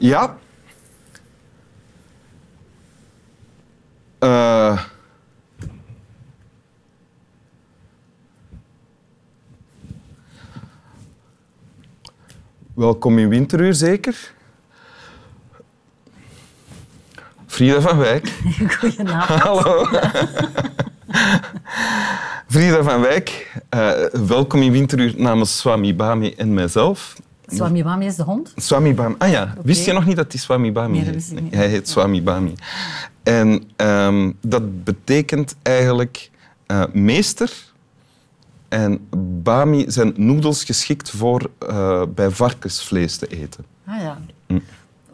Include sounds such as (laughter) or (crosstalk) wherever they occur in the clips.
Ja. Eh. welkom in Winteruur, zeker? Frida van Wijk. (laughs) Goedenavond. Hallo. Frida van Wijk, eh, welkom in Winteruur namens Swami Bami en mijzelf. Swami Bami is de hond? Swami Bami. Ah ja, wist je nog niet dat hij Swami Bami Nee, dat heet? wist ik niet. Hij heet Swami Bami. En ehm, dat betekent eigenlijk eh, meester. En Bami zijn noedels geschikt voor eh, bij varkensvlees te eten. Ah ja. Hm.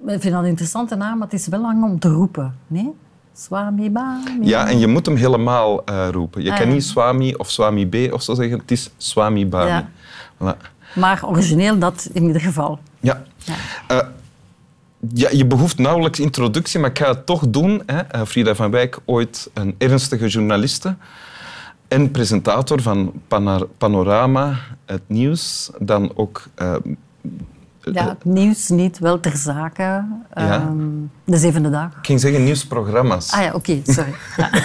Ik vind dat een interessante naam, maar het is wel lang om te roepen. Nee? Swami Bami. Ja, en je moet hem helemaal eh, roepen. Je Ah, kan ja. niet Swami of Swami B of zo zeggen. Het is Swami Bami. Ja. Voilà. Maar origineel dat in ieder geval. Ja. Ja. Eh, ja, je behoeft nauwelijks introductie, maar ik ga het toch doen. Hè. Eh, Frida van Wijk, ooit een ernstige journaliste en presentator van Panorama, het nieuws. Dan ook... eh, Ja, het nieuws niet, wel ter zake. Ja. Ehm, de zevende dag. ik ging zeggen nieuwsprogramma's. Ah ja, oké, sorry. (laughs) Ja. (laughs)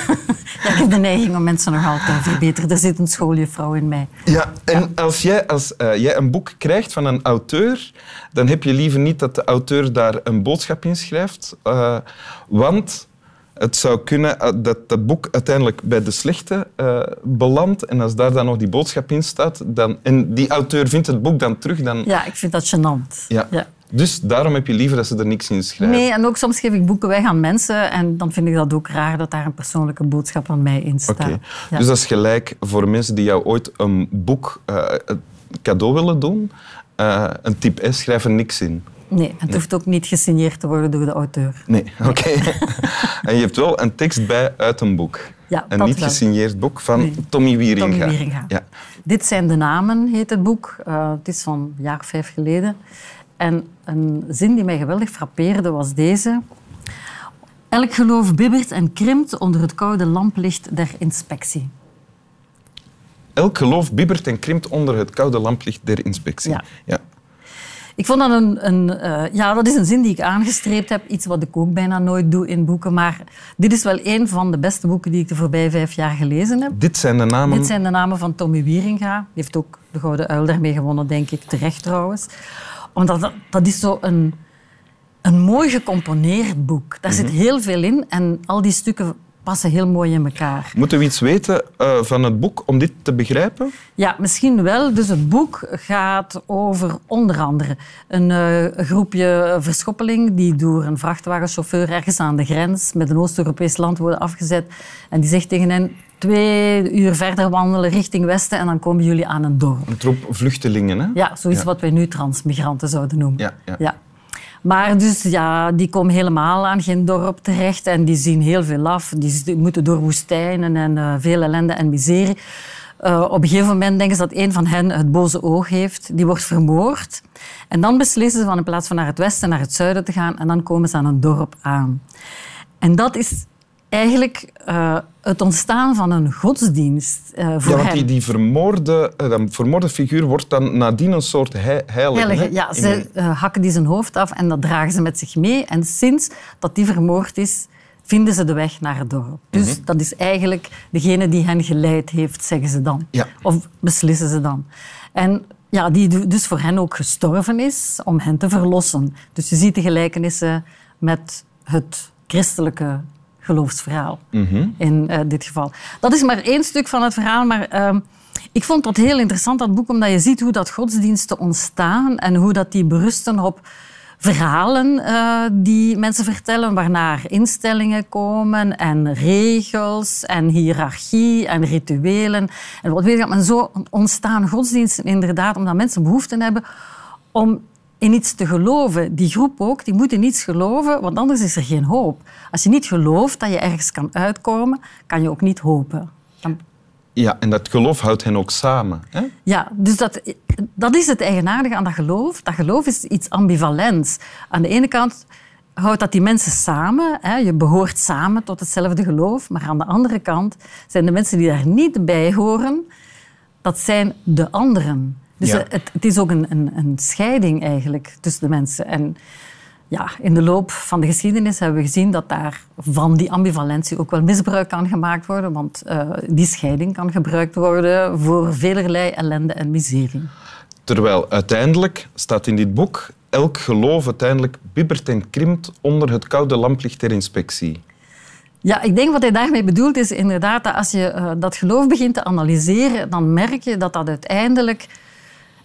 Ja, ik heb de neiging om mensen nog altijd te verbeteren. Er zit een schooljuffrouw in mij. Ja, en als, jij, als eh, jij een boek krijgt van een auteur, dan heb je liever niet dat de auteur daar een boodschap in schrijft. eh, want het zou kunnen eh, dat dat boek uiteindelijk bij de slechte eh, belandt. En als daar dan nog die boodschap in staat, dan, en die auteur vindt het boek dan terug, dan... Ja, ik vind dat gênant. Ja. Ja. Dus daarom heb je liever dat ze er niks in schrijven. Nee, en ook soms geef ik boeken weg aan mensen en dan vind ik dat ook raar dat daar een persoonlijke boodschap van mij in staat. Ja. Dus dat is gelijk voor mensen die jou ooit een boek eh, cadeau willen doen. Een tip S, schrijf er niks in. Nee, het hoeft ook niet gesigneerd te worden door de auteur. Nee, (laughs) oké. en je hebt wel een tekst bij uit een boek. Ja, een niet wel. gesigneerd boek van Nee. Tommy Wieringa. Tommy Wieringa. Ja. Dit zijn de namen, heet het boek. Eh, het is van een jaar of vijf geleden. En een zin die mij geweldig frappeerde was deze. Elk geloof bibbert en krimpt onder het koude lamplicht der inspectie. Elk geloof bibbert en krimpt onder het koude lamplicht der inspectie. Ja. Ja. Ik vond dat een... een eh, ja, dat is een zin die ik aangestreept heb. Iets wat ik ook bijna nooit doe in boeken. Maar dit is wel een van de beste boeken die ik de voorbije vijf jaar gelezen heb. Dit zijn de namen... Dit zijn de namen van Tommy Wieringa. Die heeft ook de Gouden Uil daarmee gewonnen, denk ik. Terecht trouwens. Omdat dat, dat is zo een, een mooi gecomponeerd boek. Daar zit heel veel in en al die stukken passen heel mooi in elkaar. Moeten we iets weten eh, van het boek om dit te begrijpen? Ja, misschien wel. Dus het boek gaat over onder andere een eh, groepje verschoppeling die door een vrachtwagenchauffeur ergens aan de grens met een Oost-Europees land worden afgezet. En die zegt tegen hen, twee uur verder wandelen richting westen en dan komen jullie aan een dorp. Een troep vluchtelingen, hè? Ja, zoiets Ja. wat wij nu transmigranten zouden noemen. Ja, ja. Maar dus, ja, die komen helemaal aan geen dorp terecht en die zien heel veel af. Die moeten door woestijnen en eh, veel ellende en miserie. Eh, op een gegeven moment denken ze dat een van hen het boze oog heeft. Die wordt vermoord. En dan beslissen ze van in plaats van naar het westen naar het zuiden te gaan. En dan komen ze aan een dorp aan. En dat is eigenlijk eh, het ontstaan van een godsdienst eh, voor Ja, want die, die vermoorde, eh, dat vermoorde figuur wordt dan nadien een soort hei- heilige. Heilige, ja, ze hakken die zijn hoofd af en dat dragen ze met zich mee. En sinds dat die vermoord is, vinden ze de weg naar het dorp. Dus Mhm. dat is eigenlijk degene die hen geleid heeft, zeggen ze dan. Ja. Of beslissen ze dan. En ja, die du- dus voor hen ook gestorven is om hen te verlossen. Dus je ziet de gelijkenissen met het christelijke geloofsverhaal Mhm. in eh, dit geval. Dat is maar één stuk van het verhaal, maar ehm, ik vond dat heel interessant, dat boek, omdat je ziet hoe dat godsdiensten ontstaan en hoe dat die berusten op verhalen eh, die mensen vertellen, waarnaar instellingen komen en regels en hiërarchie en rituelen. En wat weet ik, en zo ontstaan godsdiensten inderdaad omdat mensen behoefte hebben om in iets te geloven. Die groep ook, die moet in iets geloven, want anders is er geen hoop. Als je niet gelooft dat je ergens kan uitkomen, kan je ook niet hopen. Dan- Ja, en dat geloof houdt hen ook samen. Hè? Ja, dus dat, dat is het eigenaardige aan dat geloof. Dat geloof is iets ambivalents. Aan de ene kant houdt dat die mensen samen. Hè? Je behoort samen tot hetzelfde geloof. Maar aan de andere kant zijn de mensen die daar niet bij horen, dat zijn de anderen. Dus Ja. het, het is ook een, een, een scheiding eigenlijk tussen de mensen. En ja, in de loop van de geschiedenis hebben we gezien dat daar van die ambivalentie ook wel misbruik kan gemaakt worden. Want uh, die scheiding kan gebruikt worden voor velerlei ellende en miserie. Terwijl uiteindelijk staat in dit boek elk geloof uiteindelijk bibbert en krimpt onder het koude lamplicht der inspectie. Ja, ik denk wat hij daarmee bedoelt is inderdaad dat als je uh, dat geloof begint te analyseren, dan merk je dat dat uiteindelijk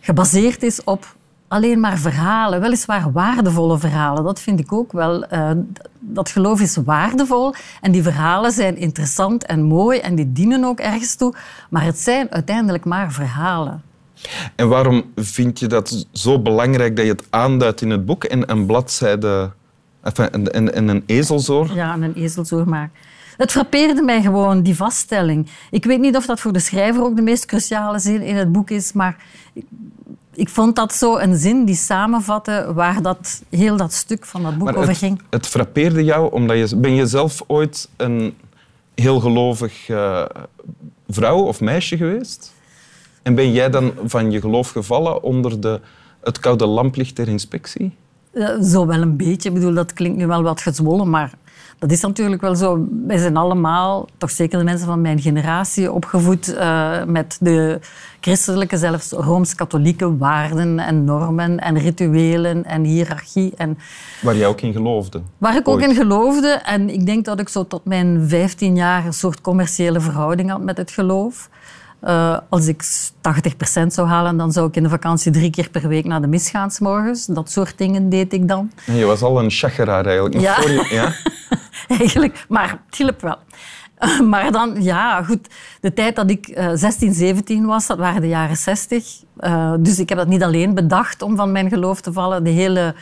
gebaseerd is op alleen maar verhalen, weliswaar waardevolle verhalen. Dat vind ik ook wel. Uh, dat geloof is waardevol en die verhalen zijn interessant en mooi en die dienen ook ergens toe, maar het zijn uiteindelijk maar verhalen. En waarom vind je dat zo belangrijk dat je het aanduidt in het boek en een bladzijde en, en, en een ezelzoor? Ja, een ezelzoor maar. Het frappeerde mij gewoon, die vaststelling. Ik weet niet of dat voor de schrijver ook de meest cruciale zin in het boek is, maar ik vond dat zo een zin die samenvatte waar dat, heel dat stuk van dat boek over ging. Het frappeerde jou omdat je... Ben je zelf ooit een heel gelovig uh, vrouw of meisje geweest? En ben jij dan van je geloof gevallen onder de, het koude lamplicht der inspectie? zo wel een beetje. Ik bedoel, dat klinkt nu wel wat gezwollen, maar dat is natuurlijk wel zo. Wij zijn allemaal, toch zeker de mensen van mijn generatie, opgevoed uh, met de christelijke, zelfs rooms-katholieke waarden en normen en rituelen en hiërarchie. En waar jij ook in geloofde? Waar ik ook in geloofde. En ik denk dat ik zo tot mijn 15 jaar een soort commerciële verhouding had met het geloof. Uh, als ik 80% zou halen, dan zou ik in de vakantie drie keer per week naar de mis gaan s morgens. Dat soort dingen deed ik dan. je was al een chageraar eigenlijk. ja. Voor je, ja? (laughs) eigenlijk. Maar het hielp wel. maar dan, ja, goed. De tijd dat ik uh, 16, 17 was, dat waren de jaren 60. Uh, dus ik heb dat niet alleen bedacht om van mijn geloof te vallen. De hele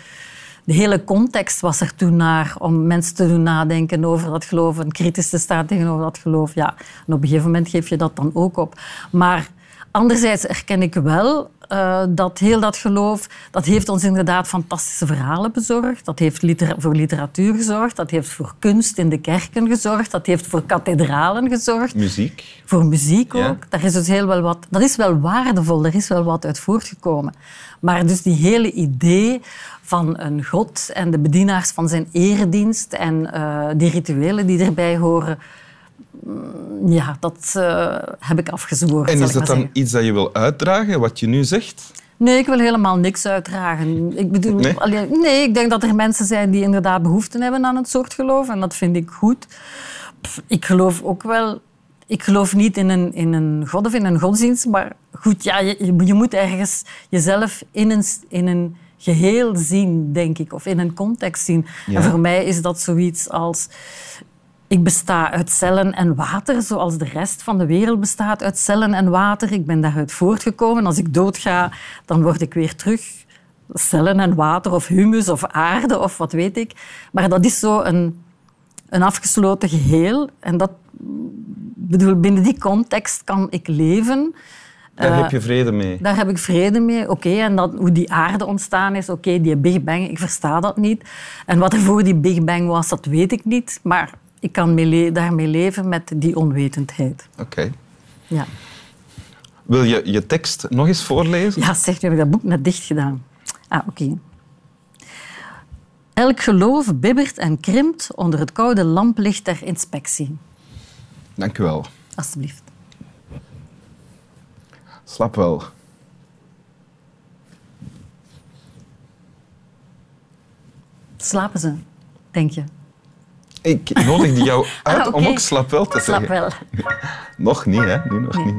de hele context was er toen naar om mensen te doen nadenken over dat geloof en kritisch te staan tegenover dat geloof. Ja, en op een gegeven moment geef je dat dan ook op. Maar anderzijds erken ik wel uh, dat heel dat geloof, dat heeft ons inderdaad fantastische verhalen bezorgd. Dat heeft litera voor literatuur gezorgd. Dat heeft voor kunst in de kerken gezorgd. Dat heeft voor kathedralen gezorgd. Muziek. Voor muziek ook. Ja. Daar is dus heel wel wat, dat is wel waardevol. Er is wel wat uit voortgekomen. Maar dus die hele idee van een god en de bedienaars van zijn eredienst en uh, die rituelen die erbij horen, ja, dat uh, heb ik afgezworen. En is dat dan zeggen. iets dat je wil uitdragen, wat je nu zegt? Nee, ik wil helemaal niks uitdragen. Ik bedoel, Nee? allee, nee, ik denk dat er mensen zijn die inderdaad behoefte hebben aan het soort geloof en dat vind ik goed. Pff, ik geloof ook wel ik geloof niet in een, in een god of in een godsdienst, maar goed, ja, je, je moet ergens jezelf in een, in een geheel zien, denk ik, of in een context zien. Ja. En voor mij is dat zoiets als... Ik besta uit cellen en water, zoals de rest van de wereld bestaat uit cellen en water. Ik ben daaruit voortgekomen. Als ik doodga, dan word ik weer terug cellen en water of humus of aarde of wat weet ik. Maar dat is zo een, een afgesloten geheel. En dat, bedoel, binnen die context kan ik leven. Daar Uh, heb je vrede mee. daar heb ik vrede mee. Oké, en dat, hoe die aarde ontstaan is, oké, die Big Bang, ik versta dat niet. En wat er voor die Big Bang was, dat weet ik niet. Maar ik kan mee daarmee leven met die onwetendheid. Oké. Ja, Wil je je tekst nog eens voorlezen? ja zeg, nu heb ik dat boek net dicht gedaan. Ah, oké. Elk geloof bibbert en krimpt onder het koude lamplicht der inspectie. Dank u wel. Alsjeblieft. Slap wel. Slapen ze, denk je? Ik nodigde jou uit Ah, oké. om ook slap wel te zeggen. wel. (laughs) Nog niet, hè? Nu nog niet.